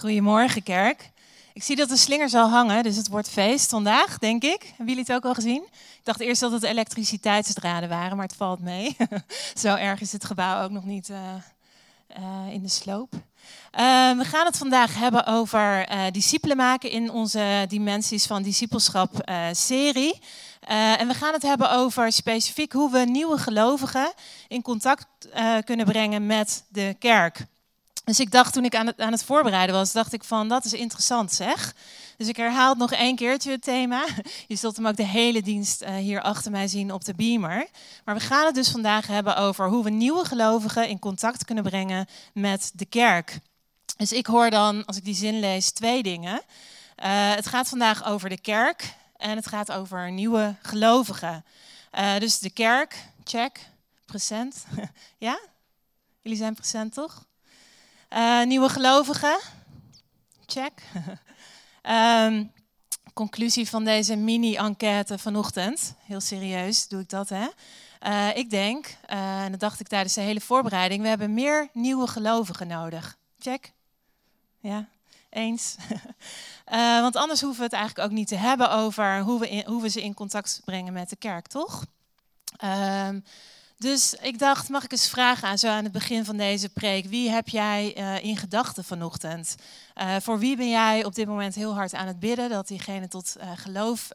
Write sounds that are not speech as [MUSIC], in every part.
Goedemorgen, kerk. Ik zie dat de slinger zal hangen, dus het wordt feest vandaag, denk ik. Hebben jullie het ook al gezien? Ik dacht eerst dat het elektriciteitsdraden waren, maar het valt mee. [LAUGHS] Zo erg is het gebouw ook nog niet uh, uh, in de sloop. Uh, we gaan het vandaag hebben over discipelen maken in onze Dimensies van Discipelschap serie. en we gaan het hebben over specifiek hoe we nieuwe gelovigen in contact kunnen brengen met de kerk. Dus ik dacht toen ik aan het, aan het voorbereiden was, dacht ik van dat is interessant zeg. Dus ik herhaal nog één keertje het thema. [LAUGHS] Je zult hem ook de hele dienst uh, hier achter mij zien op de beamer. Maar we gaan het dus vandaag hebben over hoe we nieuwe gelovigen in contact kunnen brengen met de kerk. Dus ik hoor dan, als ik die zin lees, twee dingen. Uh, het gaat vandaag over de kerk en het gaat over nieuwe gelovigen. Uh, dus de kerk, check, present. [LAUGHS] ja? Jullie zijn present toch? Uh, nieuwe gelovigen? Check. um, [LAUGHS] conclusie van deze mini-enquête vanochtend. Heel serieus doe ik dat, hè? Uh, ik denk, uh, en dat dacht ik tijdens de hele voorbereiding, we hebben meer nieuwe gelovigen nodig. Check? Ja, eens. [LAUGHS] want anders hoeven we het eigenlijk ook niet te hebben over hoe we, hoe we ze in contact brengen met de kerk, toch? Um, dus ik dacht, mag ik eens vragen aan zo aan het begin van deze preek, wie heb jij uh, in gedachten vanochtend? Uh, voor wie ben jij op dit moment heel hard aan het bidden dat diegene tot uh, geloof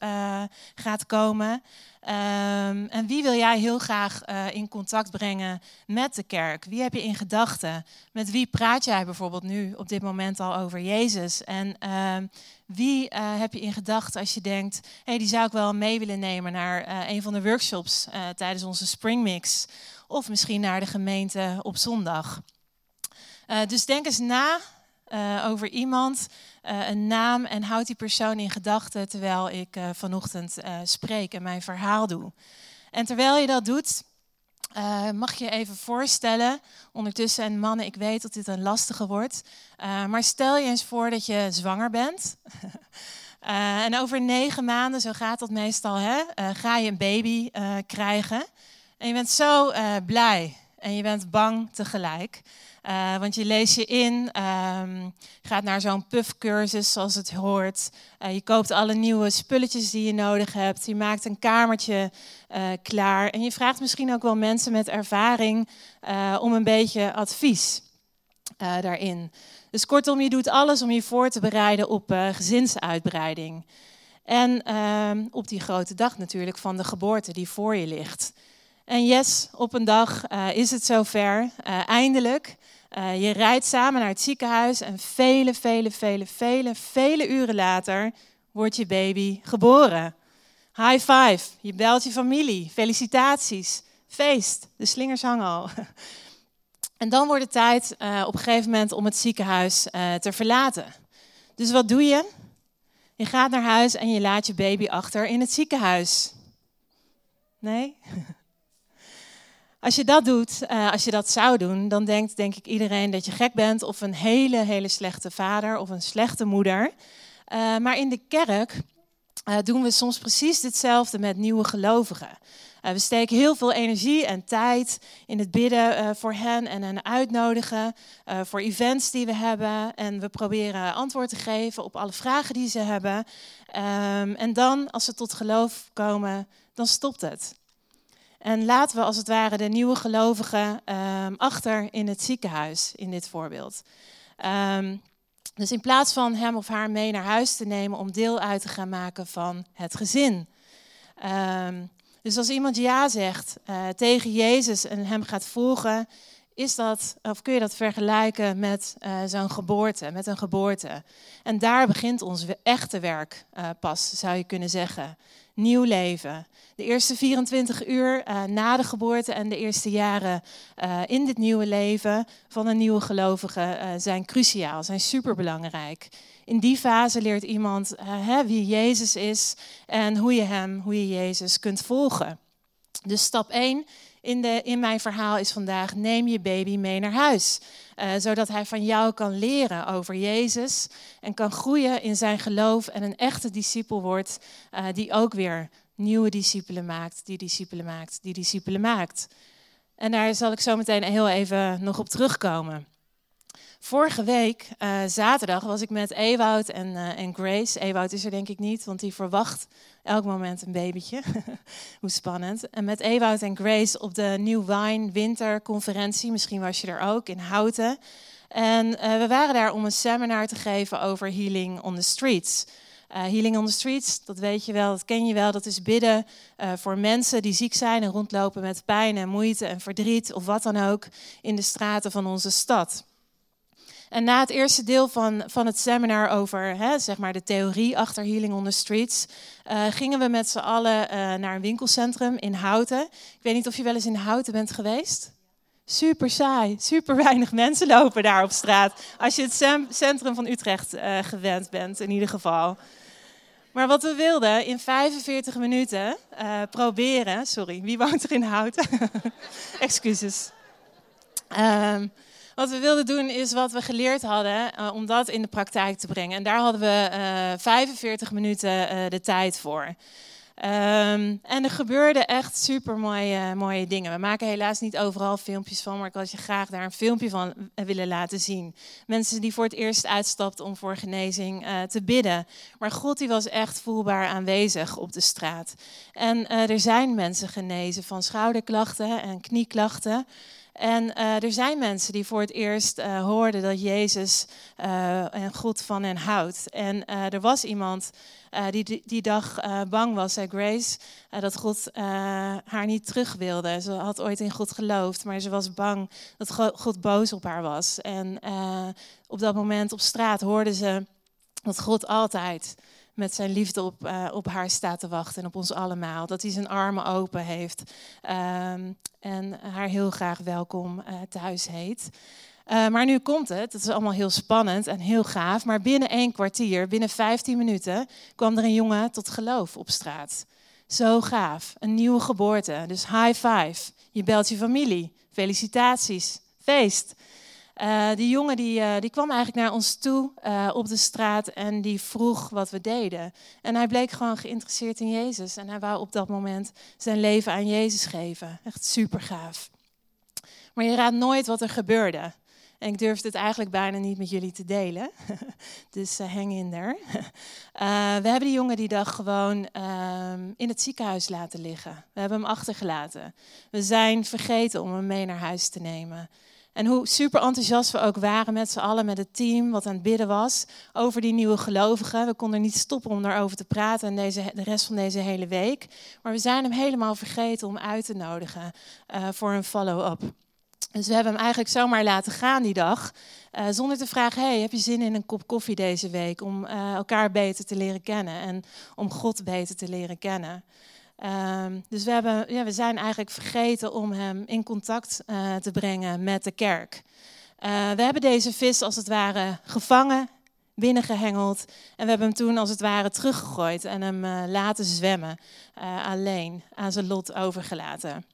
gaat komen? Um, en wie wil jij heel graag in contact brengen met de kerk? Wie heb je in gedachten? Met wie praat jij bijvoorbeeld nu op dit moment al over Jezus? En ehm, wie uh, heb je in gedachten als je denkt, hey, die zou ik wel mee willen nemen naar uh, een van de workshops uh, tijdens onze Springmix? Of misschien naar de gemeente op zondag. dus denk eens na over iemand, een naam en houd die persoon in gedachten terwijl ik vanochtend spreek en mijn verhaal doe. En terwijl je dat doet, uh, mag je even voorstellen, ondertussen, en mannen, ik weet dat dit een lastige wordt, uh, maar stel je eens voor dat je zwanger bent. uh, [LAUGHS] en over negen maanden, zo gaat dat meestal, hè, ga je een baby krijgen. En je bent zo blij en je bent bang tegelijk. Uh, want je leest je in, um, gaat naar zo'n puffcursus zoals het hoort. Uh, je koopt alle nieuwe spulletjes die je nodig hebt. Je maakt een kamertje uh, klaar. En je vraagt misschien ook wel mensen met ervaring om een beetje advies daarin. Dus kortom, je doet alles om je voor te bereiden op gezinsuitbreiding. En ehm, op die grote dag natuurlijk van de geboorte die voor je ligt. En yes, op een dag is het zover, eindelijk. Uh, je rijdt samen naar het ziekenhuis en vele, vele, vele, vele, vele uren later wordt je baby geboren. High five, je belt je familie, felicitaties, feest, de slingers hangen al. [LAUGHS] En dan wordt het tijd uh, op een gegeven moment om het ziekenhuis uh, te verlaten. Dus wat doe je? Je gaat naar huis en je laat je baby achter in het ziekenhuis. Nee? [LAUGHS] Als je dat doet, uh, als je dat zou doen, dan denkt denk ik iedereen dat je gek bent of een hele, hele slechte vader of een slechte moeder. Uh, maar in de kerk uh, doen we soms precies hetzelfde met nieuwe gelovigen. we steken heel veel energie en tijd in het bidden voor hen en hen uitnodigen voor events die we hebben. En we proberen antwoord te geven op alle vragen die ze hebben. Um, en dan, als ze tot geloof komen, dan stopt het. En laten we als het ware de nieuwe gelovigen um, achter in het ziekenhuis, in dit voorbeeld. Um, dus in plaats van hem of haar mee naar huis te nemen om deel uit te gaan maken van het gezin. Um, dus als iemand ja zegt uh, tegen Jezus en hem gaat volgen, is dat, of kun je dat vergelijken met uh, zo'n geboorte, met een geboorte. En daar begint ons echte werk uh, pas, zou je kunnen zeggen. Nieuw leven. De eerste 24 uur uh, na de geboorte en de eerste jaren uh, in dit nieuwe leven van een nieuwe gelovige uh, zijn cruciaal, zijn superbelangrijk. In die fase leert iemand hè, wie Jezus is en hoe je hem, hoe je Jezus kunt volgen. Dus stap 1 in, de, in mijn verhaal is vandaag: neem je baby mee naar huis. Zodat hij van jou kan leren over Jezus en kan groeien in zijn geloof en een echte discipel wordt, die ook weer nieuwe discipelen maakt, die discipelen maakt, die discipelen maakt. En daar zal ik zo meteen heel even nog op terugkomen. Vorige week, uh, zaterdag, was ik met Ewoud en, uh, en Grace. Ewoud is er denk ik niet, want die verwacht elk moment een babytje. [LAUGHS] Hoe spannend. En met Ewoud en Grace op de New Wine Winterconferentie, misschien was je er ook, in Houten. En uh, we waren daar om een seminar te geven over healing on the streets. Healing on the streets, dat weet je wel, dat ken je wel. Dat is bidden voor mensen die ziek zijn en rondlopen met pijn en moeite en verdriet of wat dan ook in de straten van onze stad. En na het eerste deel van, van het seminar over hè, zeg maar de theorie achter Healing on the Streets, uh, gingen we met z'n allen naar een winkelcentrum in Houten. Ik weet niet of je wel eens in Houten bent geweest. Super saai, super weinig mensen lopen daar op straat. Als je het centrum van Utrecht gewend bent, in ieder geval. Maar wat we wilden in 45 minuten proberen. Sorry, wie woont er in Houten? [LAUGHS] Excuses. Um, wat we wilden doen is wat we geleerd hadden, uh, om dat in de praktijk te brengen. En daar hadden we uh, eh, 45 minuten de tijd voor. Um, en er gebeurden echt super mooie, mooie dingen. We maken helaas niet overal filmpjes van, maar ik had je graag daar een filmpje van willen laten zien. Mensen die voor het eerst uitstapten om voor genezing te bidden. Maar God die was echt voelbaar aanwezig op de straat. En er zijn mensen genezen van schouderklachten en knieklachten. En uh, er zijn mensen die voor het eerst uh, hoorden dat Jezus uh, en God van hen houdt. En er was iemand die, die, die dag bang was, hè, Grace, dat God haar niet terug wilde. Ze had ooit in God geloofd, maar ze was bang dat God boos op haar was. En op dat moment op straat hoorde ze dat God altijd met zijn liefde op, uh, op haar staat te wachten en op ons allemaal. Dat hij zijn armen open heeft um, en haar heel graag welkom uh, thuis heet. Uh, maar nu komt het, het is allemaal heel spannend en heel gaaf. Maar binnen één kwartier, binnen 15 minuten, kwam er een jongen tot geloof op straat. Zo gaaf, een nieuwe geboorte. Dus high five. Je belt je familie. Felicitaties. Feest. Uh, die jongen die, uh, die kwam eigenlijk naar ons toe uh, op de straat en die vroeg wat we deden. En hij bleek gewoon geïnteresseerd in Jezus. En hij wou op dat moment zijn leven aan Jezus geven. Echt super gaaf. Maar je raadt nooit wat er gebeurde. En ik durfde het eigenlijk bijna niet met jullie te delen. [LAUGHS] dus hang in there. [LAUGHS] we hebben die jongen die dag gewoon ehm, in het ziekenhuis laten liggen. We hebben hem achtergelaten. We zijn vergeten om hem mee naar huis te nemen. En hoe super enthousiast we ook waren met z'n allen, met het team wat aan het bidden was over die nieuwe gelovigen. We konden niet stoppen om daarover te praten en deze, de rest van deze hele week. Maar we zijn hem helemaal vergeten om uit te nodigen uh, voor een follow-up. Dus we hebben hem eigenlijk zomaar laten gaan die dag. Uh, zonder te vragen, hey, heb je zin in een kop koffie deze week? Om uh, elkaar beter te leren kennen en om God beter te leren kennen. Um, dus we, hebben, ja, we zijn eigenlijk vergeten om hem in contact uh, te brengen met de kerk. Uh, we hebben deze vis als het ware gevangen, binnengehengeld. En we hebben hem toen als het ware teruggegooid en hem uh, laten zwemmen. alleen, aan zijn lot overgelaten.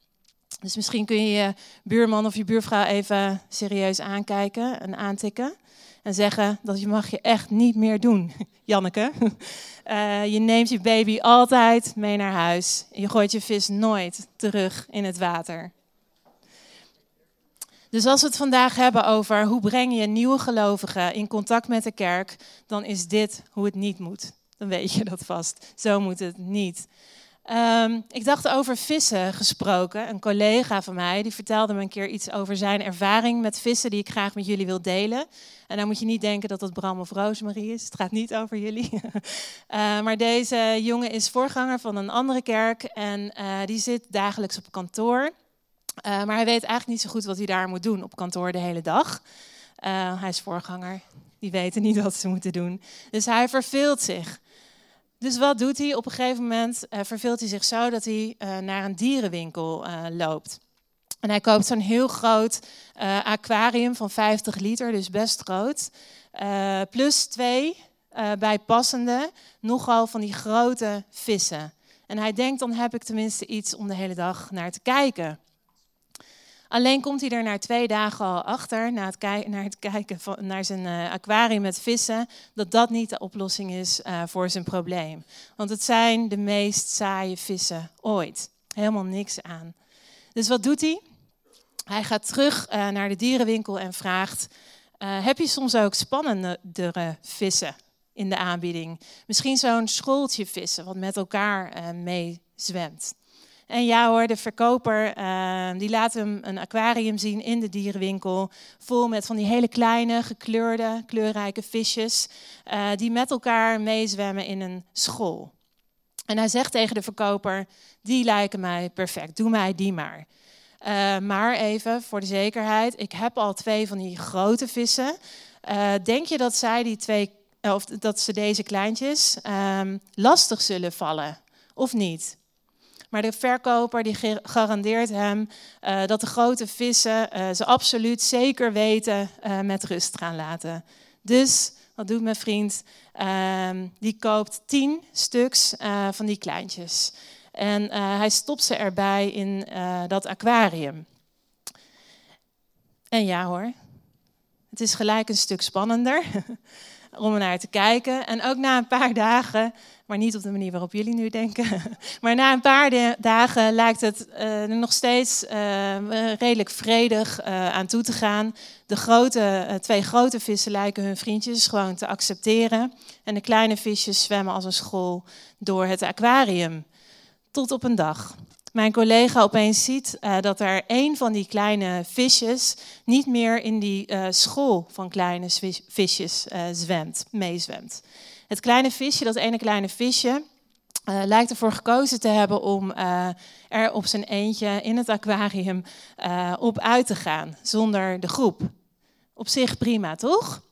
Dus misschien kun je je buurman of je buurvrouw even serieus aankijken en aantikken en zeggen dat je mag je echt niet meer doen, [LAUGHS] Janneke. Uh, je neemt je baby altijd mee naar huis. Je gooit je vis nooit terug in het water. Dus als we het vandaag hebben over hoe breng je nieuwe gelovigen in contact met de kerk, dan is dit hoe het niet moet. Dan weet je dat vast. Zo moet het niet. Um, ik dacht over vissen gesproken. Een collega van mij die vertelde me een keer iets over zijn ervaring met vissen die ik graag met jullie wil delen. En dan moet je niet denken dat het Bram of Roosmarie is. Het gaat niet over jullie. uh, [LAUGHS] maar deze jongen is voorganger van een andere kerk en uh, die zit dagelijks op kantoor. Uh, maar hij weet eigenlijk niet zo goed wat hij daar moet doen op kantoor de hele dag. hij is voorganger. Die weten niet wat ze moeten doen. Dus hij verveelt zich. Dus wat doet hij? Op een gegeven moment uh, verveelt hij zich zo dat hij uh, naar een dierenwinkel uh, loopt. En hij koopt zo'n heel groot aquarium van 50 liter, dus best groot. plus twee bijpassende, nogal van die grote vissen. En hij denkt, dan heb ik tenminste iets om de hele dag naar te kijken. Alleen komt hij er na twee dagen al achter, na het, naar het kijken van, naar zijn uh, aquarium met vissen, dat dat niet de oplossing is uh, voor zijn probleem. Want het zijn de meest saaie vissen ooit. Helemaal niks aan. Dus wat doet hij? Hij gaat terug uh, naar de dierenwinkel en vraagt heb je soms ook spannendere vissen in de aanbieding? Misschien zo'n schooltje vissen wat met elkaar meezwemt. En ja hoor, de verkoper uh, die laat hem een aquarium zien in de dierenwinkel. Vol met van die hele kleine, gekleurde, kleurrijke visjes. Uh, die met elkaar meezwemmen in een school. En hij zegt tegen de verkoper, die lijken mij perfect, doe mij die maar. Uh, maar even voor de zekerheid, ik heb al twee van die grote vissen. denk je dat zij die twee, of dat ze deze kleintjes ehm, lastig zullen vallen? Of niet? Maar de verkoper die garandeert hem uh, dat de grote vissen uh, ze absoluut zeker weten uh, met rust gaan laten. Dus wat doet mijn vriend? Ehm, die koopt tien stuks van die kleintjes. En hij stopt ze erbij in dat aquarium. En ja hoor, het is gelijk een stuk spannender [LAUGHS] om naar te kijken. En ook na een paar dagen maar niet op de manier waarop jullie nu denken. [LAUGHS] Maar na een paar dagen lijkt het uh, er nog steeds uh, redelijk vredig uh, aan toe te gaan. De grote, twee grote vissen lijken hun vriendjes gewoon te accepteren. En de kleine visjes zwemmen als een school door het aquarium. Tot op een dag. Mijn collega opeens ziet dat er een van die kleine visjes niet meer in die school van kleine visjes zwemt, meezwemt. Het kleine visje, dat ene kleine visje, lijkt ervoor gekozen te hebben om er op zijn eentje in het aquarium op uit te gaan, zonder de groep. Op zich prima, toch?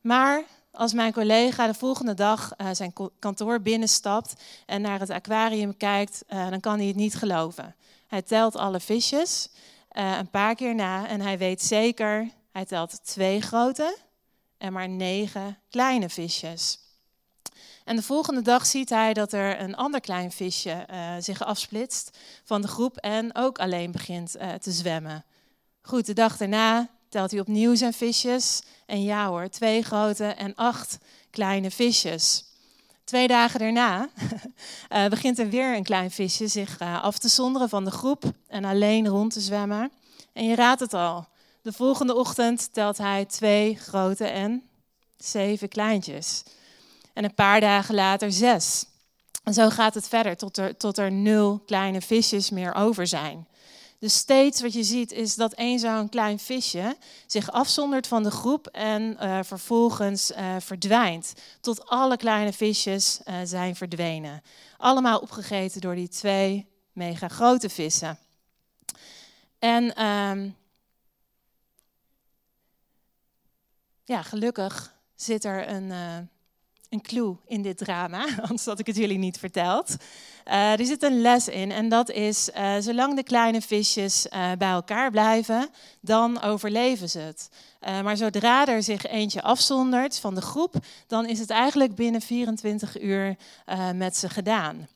Maar als mijn collega de volgende dag zijn kantoor binnenstapt en naar het aquarium kijkt, dan kan hij het niet geloven. Hij telt alle visjes een paar keer na en hij weet zeker, hij telt twee grote en maar negen kleine visjes. En de volgende dag ziet hij dat er een ander klein visje zich afsplitst van de groep en ook alleen begint te zwemmen. Goed, de dag daarna telt hij opnieuw zijn visjes. En ja hoor, twee grote en acht kleine visjes. Twee dagen daarna uh, [LAUGHS] begint er weer een klein visje zich af te zonderen van de groep en alleen rond te zwemmen. En je raadt het al, de volgende ochtend telt hij twee grote en zeven kleintjes. En een paar dagen later zes. En zo gaat het verder tot er, tot er nul kleine visjes meer over zijn. Dus steeds wat je ziet is dat één zo'n klein visje zich afzondert van de groep en uh, vervolgens uh, verdwijnt. Tot alle kleine visjes uh, zijn verdwenen. Allemaal opgegeten door die twee mega grote vissen. En um, ja, gelukkig zit er een een clue in dit drama, [LAUGHS] anders had ik het jullie niet verteld. Uh, er zit een les in en dat is, uh, zolang de kleine visjes uh, bij elkaar blijven, dan overleven ze het. maar zodra er zich eentje afzondert van de groep, dan is het eigenlijk binnen 24 uur met ze gedaan.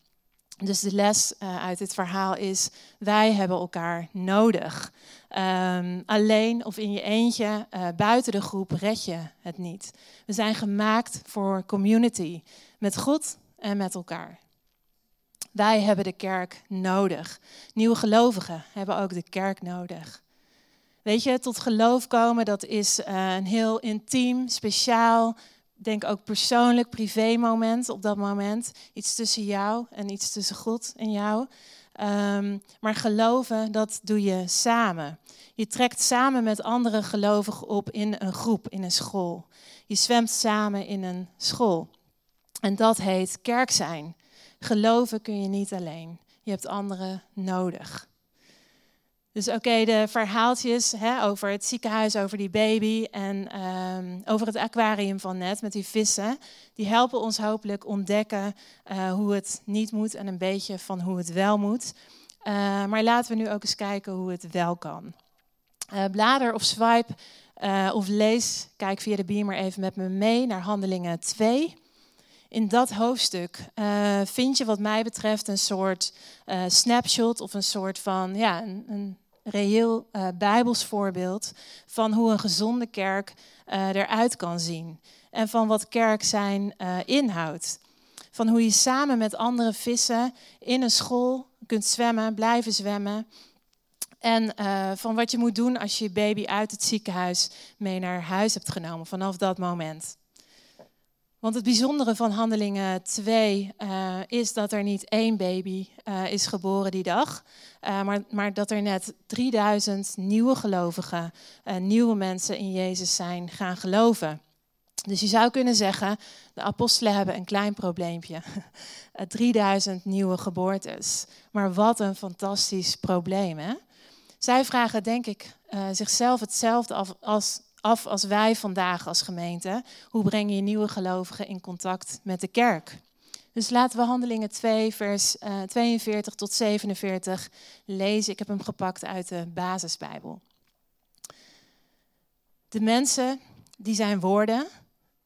Dus de les uit dit verhaal is, wij hebben elkaar nodig. Um, alleen of in je eentje, uh, buiten de groep, red je het niet. We zijn gemaakt voor community, met God en met elkaar. Wij hebben de kerk nodig. Nieuwe gelovigen hebben ook de kerk nodig. Weet je, tot geloof komen, dat is uh, een heel intiem, speciaal, denk ook persoonlijk, privé moment op dat moment. Iets tussen jou en iets tussen God en jou. Um, maar geloven, dat doe je samen. Je trekt samen met andere gelovigen op in een groep, in een school. Je zwemt samen in een school. En dat heet kerk zijn. Geloven kun je niet alleen. Je hebt anderen nodig. Dus oké, de verhaaltjes hè, over het ziekenhuis, over die baby en um, over het aquarium van net met die vissen, die helpen ons hopelijk ontdekken uh, hoe het niet moet en een beetje van hoe het wel moet. Uh, maar laten we nu ook eens kijken hoe het wel kan. Uh, blader of swipe of lees, kijk via de beamer even met me mee naar Handelingen 2. In dat hoofdstuk vind je wat mij betreft een soort snapshot of een soort van ja, een, een reëel uh, bijbels voorbeeld van hoe een gezonde kerk uh, eruit kan zien. En van wat kerk zijn uh, inhoudt. Van hoe je samen met andere vissen in een school kunt zwemmen, blijven zwemmen. En van wat je moet doen als je je baby uit het ziekenhuis mee naar huis hebt genomen vanaf dat moment. Want het bijzondere van Handelingen 2 uh, is dat er niet één baby uh, is geboren die dag, maar, maar, dat er net 3000 nieuwe gelovigen, nieuwe mensen in Jezus zijn gaan geloven. Dus je zou kunnen zeggen, de apostelen hebben een klein probleempje. [LAUGHS] 3000 nieuwe geboortes. Maar wat een fantastisch probleem, hè? Zij vragen, denk ik, zichzelf hetzelfde af als, af als wij vandaag als gemeente. Hoe breng je nieuwe gelovigen in contact met de kerk? Dus laten we Handelingen 2, vers uh, eh, 42 tot 47 lezen. Ik heb hem gepakt uit de basisbijbel. De mensen, die zijn woorden.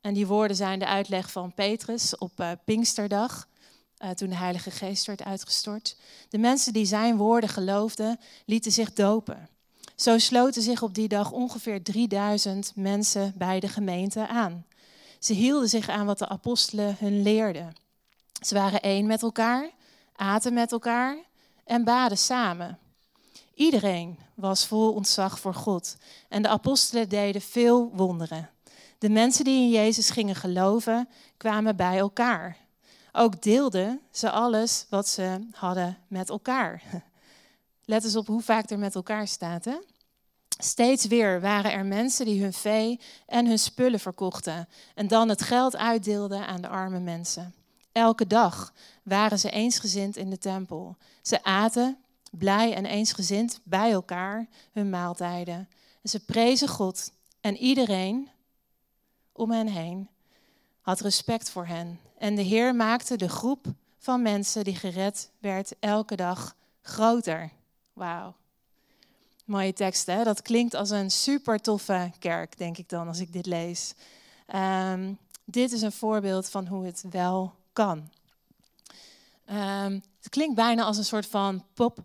En die woorden zijn de uitleg van Petrus op uh, Pinksterdag. Uh, toen de Heilige Geest werd uitgestort. De mensen die zijn woorden geloofden, lieten zich dopen. Zo sloten zich op die dag ongeveer 3000 mensen bij de gemeente aan. Ze hielden zich aan wat de apostelen hun leerden. Ze waren één met elkaar, aten met elkaar en baden samen. Iedereen was vol ontzag voor God en de apostelen deden veel wonderen. De mensen die in Jezus gingen geloven, kwamen bij elkaar ook deelden ze alles wat ze hadden met elkaar. [LAUGHS] Let eens op hoe vaak er met elkaar staat. Hè? Steeds weer waren er mensen die hun vee en hun spullen verkochten en dan het geld uitdeelden aan de arme mensen. Elke dag waren ze eensgezind in de tempel. Ze aten, blij en eensgezind bij elkaar, hun maaltijden. En ze prezen God en iedereen om hen heen had respect voor hen. En de Heer maakte de groep van mensen die gered werd elke dag groter. Wauw. Mooie tekst, hè? Dat klinkt als een super toffe kerk, denk ik dan, als ik dit lees. Um, dit is een voorbeeld van hoe het wel kan. Um, het klinkt bijna als een soort van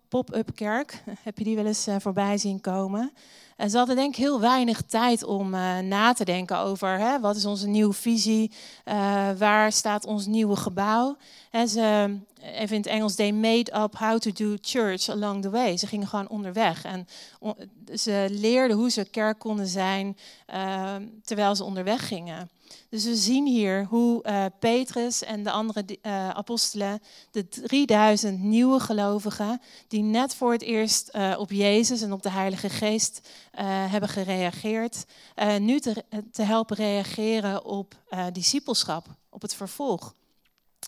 pop-up kerk. [LAUGHS] Heb je die wel eens uh, voorbij zien komen? En ze hadden denk ik heel weinig tijd om uh, na te denken over hè, wat is onze nieuwe visie, uh, waar staat ons nieuwe gebouw. En ze, even in het Engels, they made up how to do church along the way. Ze gingen gewoon onderweg en ze leerden hoe ze kerk konden zijn uh, terwijl ze onderweg gingen. Dus we zien hier hoe uh, Petrus en de andere uh, apostelen, de 3000 nieuwe gelovigen, die net voor het eerst uh, op Jezus en op de Heilige Geest hebben gereageerd, nu te, te, helpen reageren op discipelschap, op het vervolg.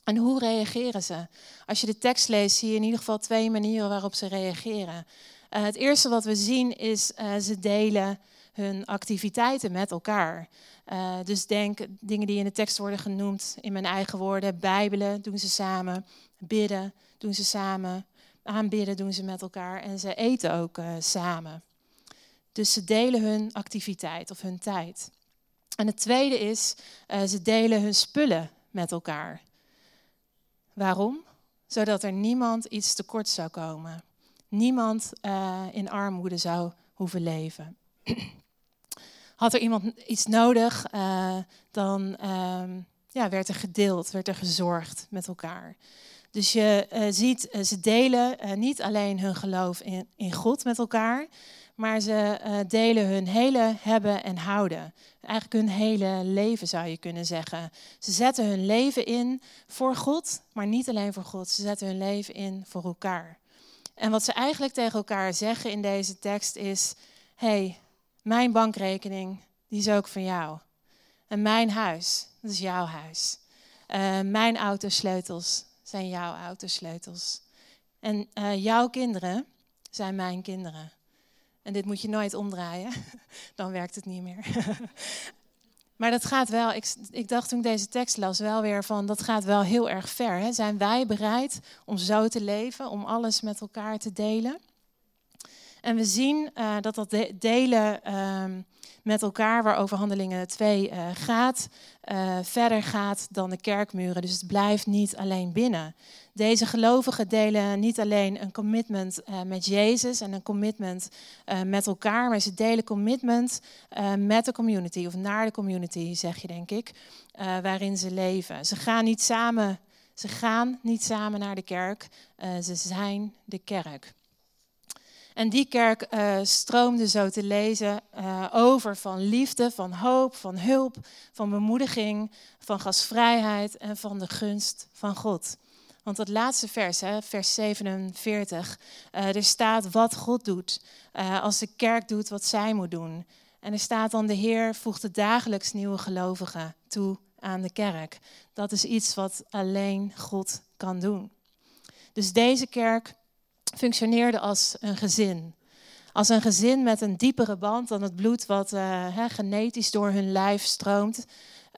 En hoe reageren ze? Als je de tekst leest, zie je in ieder geval twee manieren waarop ze reageren. het eerste wat we zien is, ze delen hun activiteiten met elkaar. Uh, dus denk dingen die in de tekst worden genoemd, in mijn eigen woorden, bijbelen doen ze samen, bidden doen ze samen, aanbidden doen ze met elkaar en ze eten ook uh, samen. Dus ze delen hun activiteit of hun tijd. En het tweede is, uh, ze delen hun spullen met elkaar. Waarom? Zodat er niemand iets tekort zou komen. Niemand in armoede zou hoeven leven. [CLEARS THROAT] had er iemand iets nodig, uh, dan uh, ja, werd er gedeeld, werd er gezorgd met elkaar. Dus je uh, ziet, uh, ze delen niet alleen hun geloof in, in God met elkaar, maar ze delen hun hele hebben en houden. Eigenlijk hun hele leven zou je kunnen zeggen. Ze zetten hun leven in voor God, maar niet alleen voor God. Ze zetten hun leven in voor elkaar. En wat ze eigenlijk tegen elkaar zeggen in deze tekst is: hey, mijn bankrekening, die is ook van jou. En mijn huis, dat is jouw huis. Uh, mijn autosleutels zijn jouw autosleutels. En uh, jouw kinderen zijn mijn kinderen. En dit moet je nooit omdraaien, [LAUGHS] dan werkt het niet meer. [LAUGHS] maar dat gaat wel, ik, ik, dacht toen ik deze tekst las wel weer van, dat gaat wel heel erg ver. Hè? Zijn wij bereid om zo te leven, om alles met elkaar te delen? En we zien uh, dat dat delen uh, met elkaar, waarover Handelingen 2 uh, eh, gaat, uh, verder gaat dan de kerkmuren. Dus het blijft niet alleen binnen. Deze gelovigen delen niet alleen een commitment met Jezus en een commitment met elkaar, maar ze delen commitment met de community, of naar de community, zeg je denk ik, waarin ze leven. Ze gaan niet samen, ze gaan niet samen naar de kerk, ze zijn de kerk. En die kerk uh, stroomde zo te lezen uh, over van liefde, van hoop, van hulp, van bemoediging, van gastvrijheid en van de gunst van God. Want dat laatste vers, hè, vers 47, uh, er staat wat God doet als de kerk doet wat zij moet doen. En er staat dan de Heer voegt de dagelijks nieuwe gelovigen toe aan de kerk. Dat is iets wat alleen God kan doen. Dus deze kerk functioneerde als een gezin. Als een gezin met een diepere band dan het bloed wat uh, genetisch door hun lijf stroomt.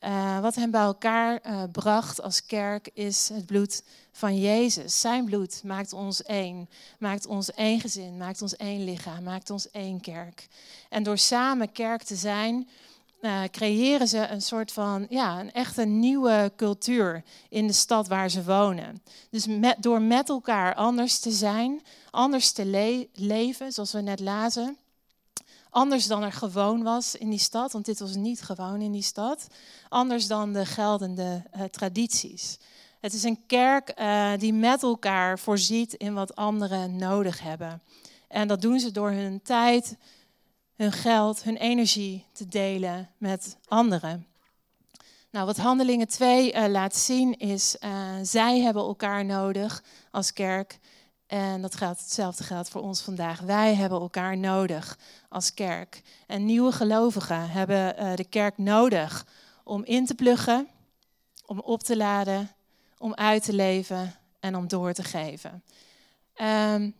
Uh, wat hen bij elkaar uh, bracht als kerk is het bloed van Jezus. Zijn bloed maakt ons één. Maakt ons één gezin, maakt ons één lichaam, maakt ons één kerk. En door samen kerk te zijn, uh, creëren ze een soort van, ja, een echte nieuwe cultuur in de stad waar ze wonen. Dus met, door met elkaar anders te zijn, anders te le leven, zoals we net lazen. Anders dan er gewoon was in die stad, want dit was niet gewoon in die stad. Anders dan de geldende uh, tradities. Het is een kerk uh, die met elkaar voorziet in wat anderen nodig hebben. En dat doen ze door hun tijd, hun geld, hun energie te delen met anderen. Nou, wat Handelingen 2 uh, eh, laat zien is, uh, zij hebben elkaar nodig als kerk. En dat geldt, hetzelfde geldt voor ons vandaag. Wij hebben elkaar nodig als kerk. En nieuwe gelovigen hebben uh, de kerk nodig om in te pluggen, om op te laden, om uit te leven en om door te geven. Um,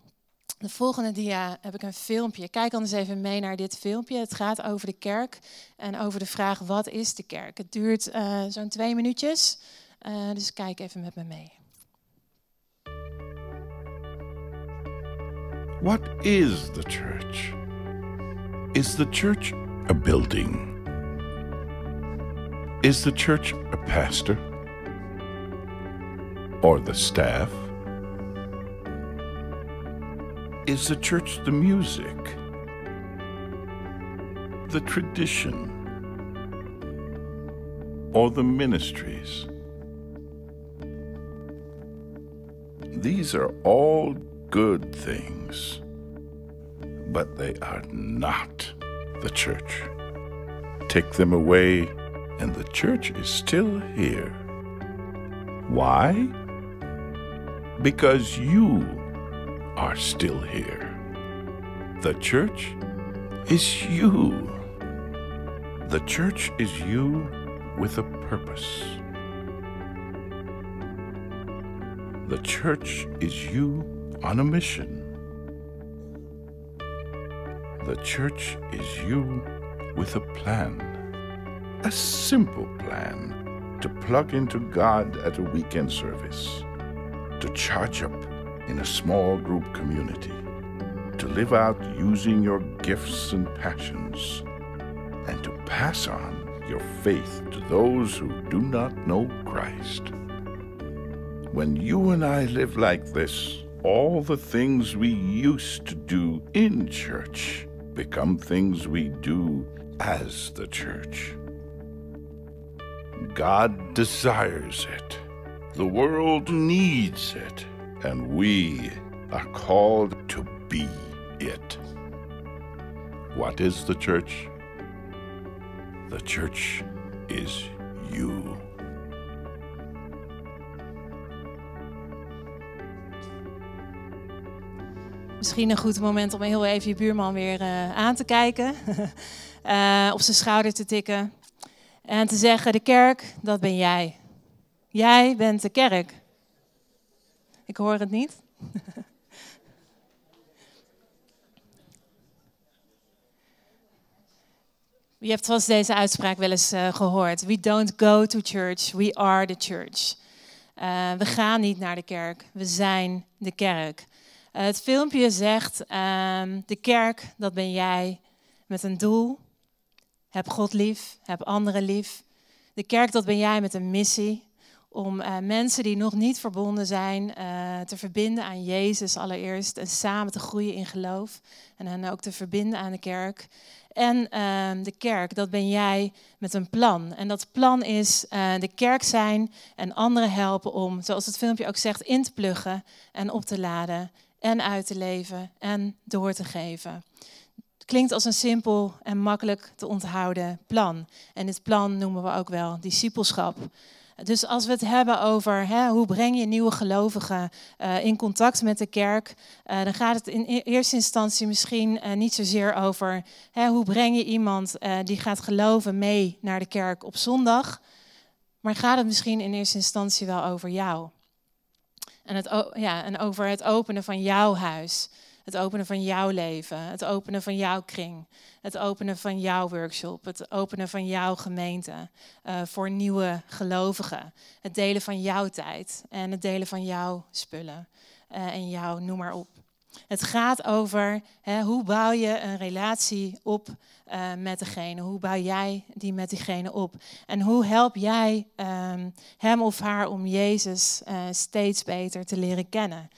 de volgende dia heb ik een filmpje. Kijk anders even mee naar dit filmpje. Het gaat over de kerk en over de vraag wat is de kerk. Het duurt uh, zo'n twee minuutjes, uh, dus kijk even met me mee. What is the church? Is the church a building? Is the church a pastor? Or the staff? Is the church the music, the tradition, or the ministries? These are all good things, but they are not the church. Take them away, and the church is still here. Why? Because you are still here. The church is you. The church is you with a purpose. The church is you on a mission. The church is you with a plan. A simple plan to plug into God at a weekend service, to charge up in a small group community, to live out using your gifts and passions, and to pass on your faith to those who do not know Christ. When you and I live like this, all the things we used to do in church become things we do as the church. God desires it. The world needs it and we are called to be it. What is the church? The church is you. Misschien een goed moment om heel even je buurman weer uh, aan te kijken. uh, [LAUGHS] op zijn schouder te tikken. En te zeggen, de kerk, dat ben jij. Jij bent de kerk. Ik hoor het niet. [LAUGHS] Je hebt vast deze uitspraak wel eens uh, gehoord. We don't go to church, we are the church. Uh, we gaan niet naar de kerk, we zijn de kerk. Uh, het filmpje zegt, ehm, de kerk, dat ben jij met een doel. Heb God lief, heb anderen lief. De kerk, dat ben jij met een missie om uh, mensen die nog niet verbonden zijn uh, te verbinden aan Jezus allereerst en samen te groeien in geloof en hen ook te verbinden aan de kerk. En uh, de kerk, dat ben jij met een plan. En dat plan is uh, de kerk zijn en anderen helpen om, zoals het filmpje ook zegt, in te pluggen en op te laden en uit te leven en door te geven. Klinkt als een simpel en makkelijk te onthouden plan. En dit plan noemen we ook wel discipelschap. Dus als we het hebben over hè, hoe breng je nieuwe gelovigen uh, in contact met de kerk, uh, dan gaat het in e-, eerste instantie misschien uh, niet zozeer over hè, hoe breng je iemand die gaat geloven mee naar de kerk op zondag, maar gaat het misschien in eerste instantie wel over jou. En, het, ja, en over het openen van jouw huis. Het openen van jouw leven, het openen van jouw kring, het openen van jouw workshop, het openen van jouw gemeente uh, voor nieuwe gelovigen. Het delen van jouw tijd en het delen van jouw spullen uh, en jouw noem maar op. Het gaat over hè, hoe bouw je een relatie op uh, met degene? Hoe bouw jij die met diegene op? En hoe help jij um, hem of haar om Jezus steeds beter te leren kennen?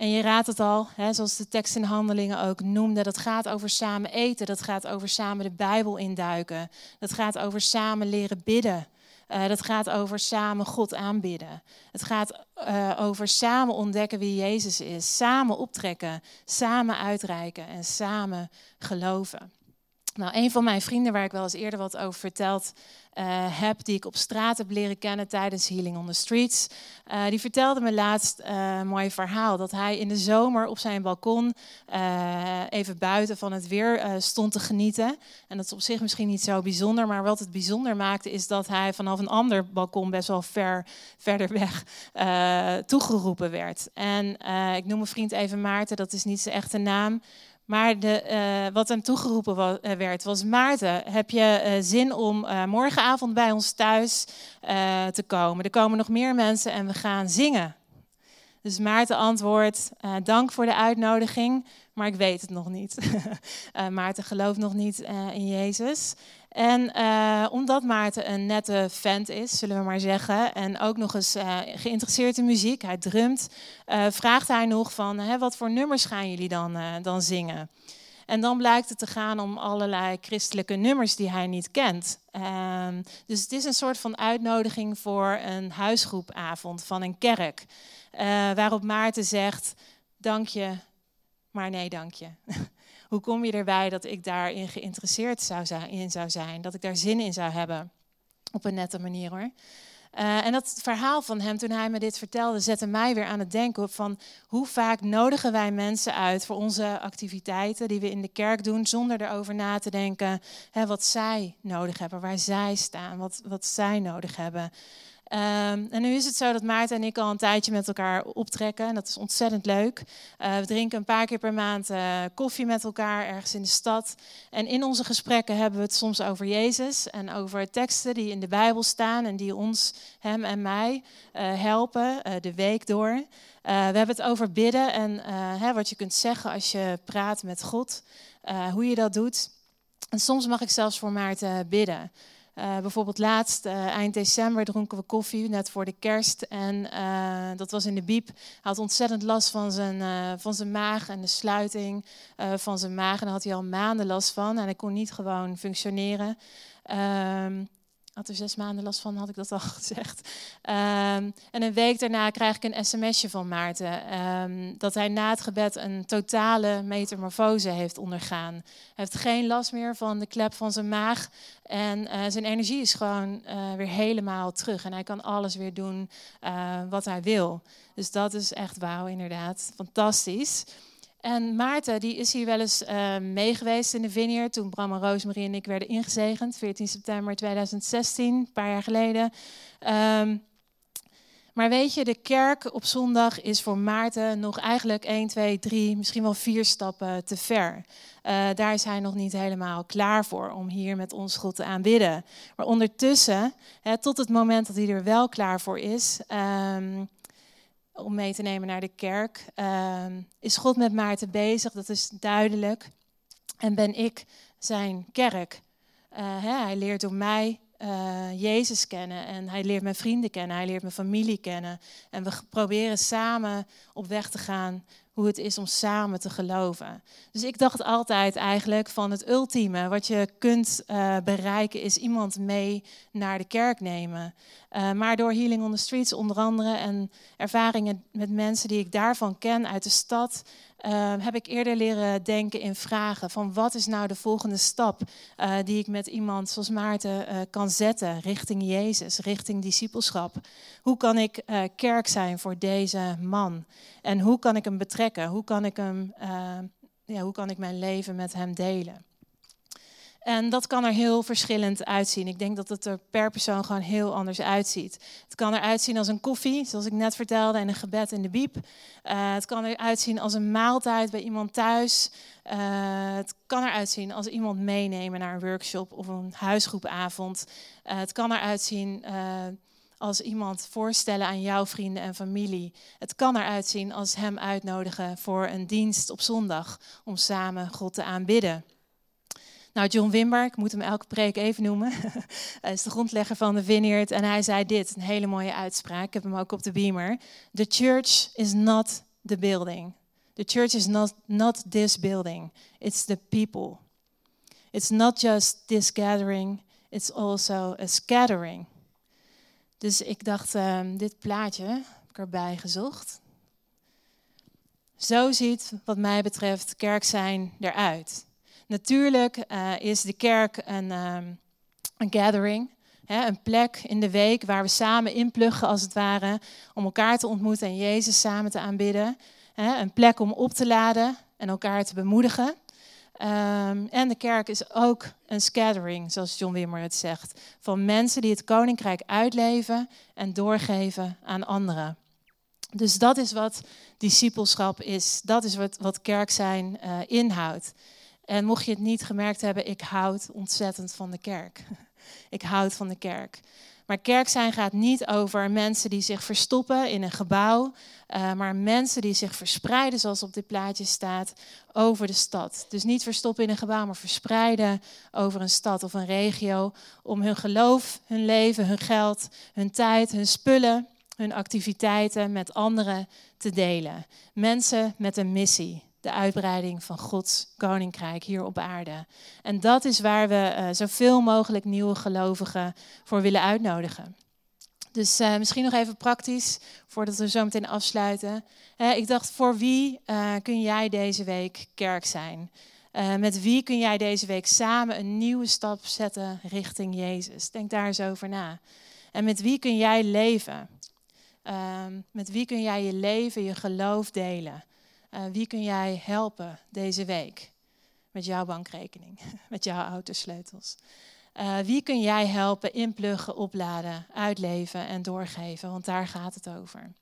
En je raadt het al, hè, zoals de tekst in Handelingen ook noemde, dat gaat over samen eten, dat gaat over samen de Bijbel induiken, dat gaat over samen leren bidden, uh, dat gaat over samen God aanbidden. Het gaat uh, over samen ontdekken wie Jezus is, samen optrekken, samen uitreiken en samen geloven. Nou, een van mijn vrienden, waar ik wel eens eerder wat over verteld uh, heb, die ik op straat heb leren kennen tijdens Healing on the Streets, uh, die vertelde me laatst uh, een mooi verhaal. Dat hij in de zomer op zijn balkon even buiten van het weer stond te genieten. En dat is op zich misschien niet zo bijzonder, maar wat het bijzonder maakte is dat hij vanaf een ander balkon best wel ver verder weg toegeroepen werd. En ik noem mijn vriend even Maarten, dat is niet zijn echte naam. Maar de, uh, wat hem toegeroepen eh, werd was: Maarten, heb je uh, zin om morgenavond bij ons thuis te komen? Er komen nog meer mensen en we gaan zingen. Dus Maarten antwoordt: Dank voor de uitnodiging, maar ik weet het nog niet. [LAUGHS] Maarten gelooft nog niet in Jezus. En uh, omdat Maarten een nette vent is, zullen we maar zeggen, en ook nog eens uh, geïnteresseerd in muziek, hij drumt, uh, vraagt hij nog van, wat voor nummers gaan jullie dan, dan zingen? En dan blijkt het te gaan om allerlei christelijke nummers die hij niet kent. Ehm, dus het is een soort van uitnodiging voor een huisgroepavond van een kerk, waarop Maarten zegt, dank je, maar nee dank je. [LAUGHS] Hoe kom je erbij dat ik daarin geïnteresseerd zou zijn, in zou zijn? Dat ik daar zin in zou hebben? Op een nette manier hoor. Uh, en dat verhaal van hem, toen hij me dit vertelde, zette mij weer aan het denken van hoe vaak nodigen wij mensen uit voor onze activiteiten die we in de kerk doen, zonder erover na te denken hè, wat zij nodig hebben, waar zij staan, wat, wat zij nodig hebben. Um, en nu is het zo dat Maarten en ik al een tijdje met elkaar optrekken. En dat is ontzettend leuk. Uh, we drinken een paar keer per maand uh, koffie met elkaar ergens in de stad. En in onze gesprekken hebben we het soms over Jezus en over teksten die in de Bijbel staan en die ons, hem en mij, uh, helpen de week door. we hebben het over bidden en hè, wat je kunt zeggen als je praat met God, hoe je dat doet. En soms mag ik zelfs voor Maarten bidden. Uh, bijvoorbeeld laatst, uh, eind december, dronken we koffie, net voor de kerst. En uh, dat was in de biep. Hij had ontzettend last van zijn, van zijn maag en de sluiting van zijn maag. En daar had hij al maanden last van. En hij kon niet gewoon functioneren. Ehm, had er zes maanden last van, had ik dat al [LAUGHS] gezegd. Um, en een week daarna krijg ik een sms'je van Maarten. Um, dat hij na het gebed een totale metamorfose heeft ondergaan. Hij heeft geen last meer van de klep van zijn maag. En uh, zijn energie is gewoon uh, weer helemaal terug. En hij kan alles weer doen uh, wat hij wil. Dus dat is echt wauw, inderdaad. Fantastisch. En Maarten die is hier wel eens uh, meegeweest in de Vineyard toen Bram en Roosmarie en ik werden ingezegend, 14 september 2016, een paar jaar geleden. Um, maar weet je, de kerk op zondag is voor Maarten nog eigenlijk 1, 2, 3, misschien wel vier stappen te ver. Uh, daar is hij nog niet helemaal klaar voor om hier met ons God te aanbidden. Maar ondertussen, hè, tot het moment dat hij er wel klaar voor is, um, om mee te nemen naar de kerk. Uh, is God met Maarten bezig, dat is duidelijk. En ben ik zijn kerk. Uh, hè, hij leert door mij uh, Jezus kennen en hij leert mijn vrienden kennen, hij leert mijn familie kennen. En we proberen samen op weg te gaan hoe het is om samen te geloven. Dus ik dacht altijd eigenlijk van het ultieme wat je kunt uh, bereiken is iemand mee naar de kerk nemen. Uh, maar door Healing on the Streets onder andere en ervaringen met mensen die ik daarvan ken uit de stad, uh, heb ik eerder leren denken in vragen van wat is nou de volgende stap uh, die ik met iemand zoals Maarten uh, kan zetten richting Jezus, richting discipelschap. Hoe kan ik kerk zijn voor deze man? En hoe kan ik hem betrekken? Hoe kan ik, hem, ja, hoe kan ik mijn leven met hem delen? En dat kan er heel verschillend uitzien. Ik denk dat het er per persoon gewoon heel anders uitziet. Het kan eruit zien als een koffie, zoals ik net vertelde, en een gebed in de biep. Uh, het kan eruit zien als een maaltijd bij iemand thuis. Uh, het kan eruit zien als iemand meenemen naar een workshop of een huisgroepavond. Uh, het kan eruit zien als iemand voorstellen aan jouw vrienden en familie. Het kan eruit zien als hem uitnodigen voor een dienst op zondag om samen God te aanbidden. Nou, John Wimber, ik moet hem elke preek even noemen. [LAUGHS] is de grondlegger van de Vineyard. En hij zei dit, een hele mooie uitspraak. Ik heb hem ook op de beamer. The church is not the building. The church is not, not this building. It's the people. It's not just this gathering. It's also a scattering. Dus ik dacht, um, dit plaatje heb ik erbij gezocht. Zo ziet, wat mij betreft, kerk zijn eruit. Natuurlijk uh, is de kerk een, um, een gathering. Hè, een plek in de week waar we samen inpluggen, als het ware, om elkaar te ontmoeten en Jezus samen te aanbidden. Hè, een plek om op te laden en elkaar te bemoedigen. Um, en de kerk is ook een scattering, zoals John Wimmer het zegt, van mensen die het koninkrijk uitleven en doorgeven aan anderen. Dus dat is wat discipelschap is. Dat is wat, wat kerk zijn uh, inhoudt. En mocht je het niet gemerkt hebben, ik houd ontzettend van de kerk. [LAUGHS] ik houd van de kerk. Maar kerk zijn gaat niet over mensen die zich verstoppen in een gebouw, uh, maar mensen die zich verspreiden, zoals op dit plaatje staat, over de stad. Dus niet verstoppen in een gebouw, maar verspreiden over een stad of een regio om hun geloof, hun leven, hun geld, hun tijd, hun spullen, hun activiteiten met anderen te delen. Mensen met een missie de uitbreiding van Gods koninkrijk hier op aarde. En dat is waar we uh, zoveel mogelijk nieuwe gelovigen voor willen uitnodigen. Dus uh, misschien nog even praktisch, voordat we zo meteen afsluiten. Ik dacht, voor wie kun jij deze week kerk zijn? met wie kun jij deze week samen een nieuwe stap zetten richting Jezus? Denk daar eens over na. En met wie kun jij leven? Ehm, met wie kun jij je leven, je geloof delen? Uh, wie kun jij helpen deze week met jouw bankrekening, [LAUGHS] met jouw autosleutels? Uh, wie kun jij helpen inpluggen, opladen, uitleven en doorgeven? Want daar gaat het over.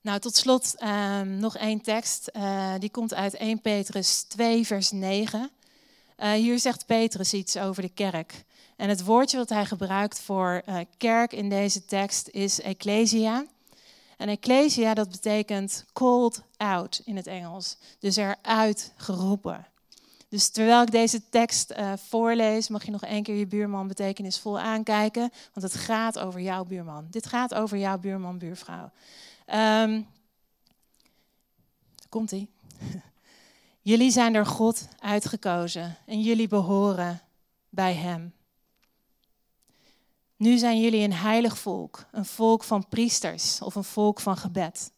Nou, tot slot um, nog één tekst. Uh, die komt uit 1 Petrus 2, vers 9. hier zegt Petrus iets over de kerk. En het woordje wat hij gebruikt voor kerk in deze tekst is ecclesia. En ecclesia, dat betekent called out in het Engels. Dus eruit geroepen. Dus terwijl ik deze tekst uh, voorlees, mag je nog één keer je buurman betekenisvol aankijken. Want het gaat over jouw buurman. Dit gaat over jouw buurman, buurvrouw. Um, Komt-ie. [LAUGHS] jullie zijn door God uitgekozen en jullie behoren bij Hem. Nu zijn jullie een heilig volk, een volk van priesters of een volk van gebed.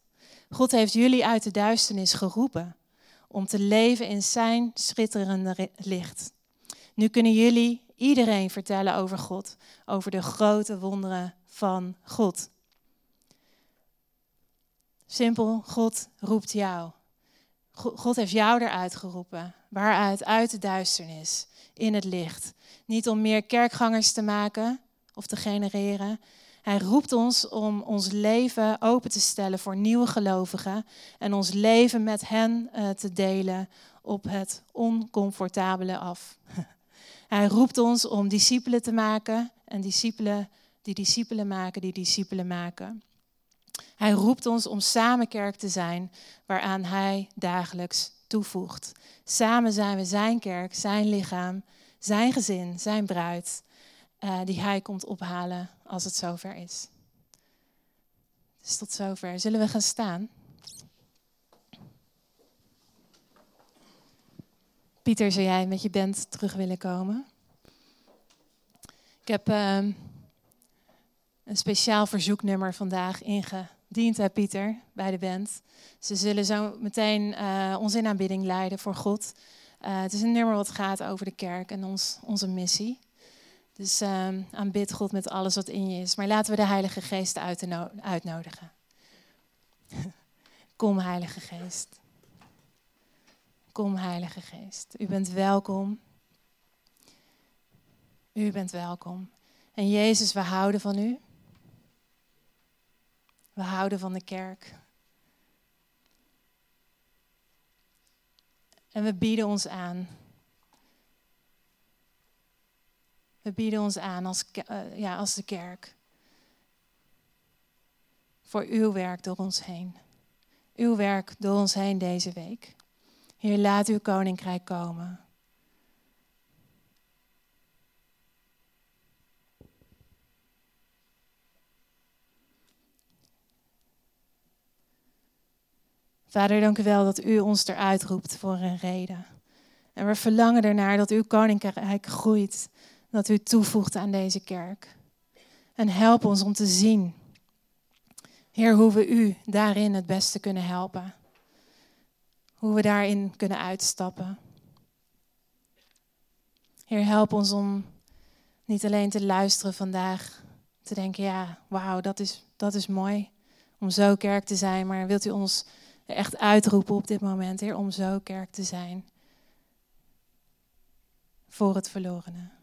God heeft jullie uit de duisternis geroepen om te leven in zijn schitterende licht. Nu kunnen jullie iedereen vertellen over God, over de grote wonderen van God. Simpel, God roept jou. God heeft jou eruit geroepen. Waaruit? Uit de duisternis, in het licht. Niet om meer kerkgangers te maken, of te genereren. Hij roept ons om ons leven open te stellen voor nieuwe gelovigen en ons leven met hen uh, te delen op het oncomfortabele af. [LAUGHS] Hij roept ons om discipelen te maken en discipelen die discipelen maken, die discipelen maken. Hij roept ons om samen kerk te zijn waaraan Hij dagelijks toevoegt. Samen zijn we Zijn kerk, Zijn lichaam, Zijn gezin, Zijn bruid eh, die Hij komt ophalen als het zover is. Dus tot zover. Zullen we gaan staan? Pieter, zou jij met je band terug willen komen? Ik heb ehm, een speciaal verzoeknummer vandaag ingediend bij Pieter, bij de band. Ze zullen zo meteen eh, uh, ons in aanbidding leiden voor God. Eh, het is een nummer wat gaat over de kerk en ons, onze missie. Dus uh, aanbid God met alles wat in je is. Maar laten we de Heilige Geest uitnodigen. [LAUGHS] Kom, Heilige Geest. Kom, Heilige Geest. U bent welkom. U bent welkom. En Jezus, we houden van u. We houden van de kerk. En we bieden ons aan. We bieden ons aan als, uh, ja, als de kerk. Voor uw werk door ons heen. Uw werk door ons heen deze week. Heer, laat uw koninkrijk komen. Vader, dank u wel dat u ons eruit roept voor een reden. En we verlangen ernaar dat uw koninkrijk groeit, dat u toevoegt aan deze kerk. En help ons om te zien, Heer, hoe we u daarin het beste kunnen helpen. Hoe we daarin kunnen uitstappen. Heer, help ons om niet alleen te luisteren vandaag, te denken, ja, wauw, dat is, dat is mooi om zo kerk te zijn, maar wilt u ons echt uitroepen op dit moment, Heer, om zo kerk te zijn voor het verlorene.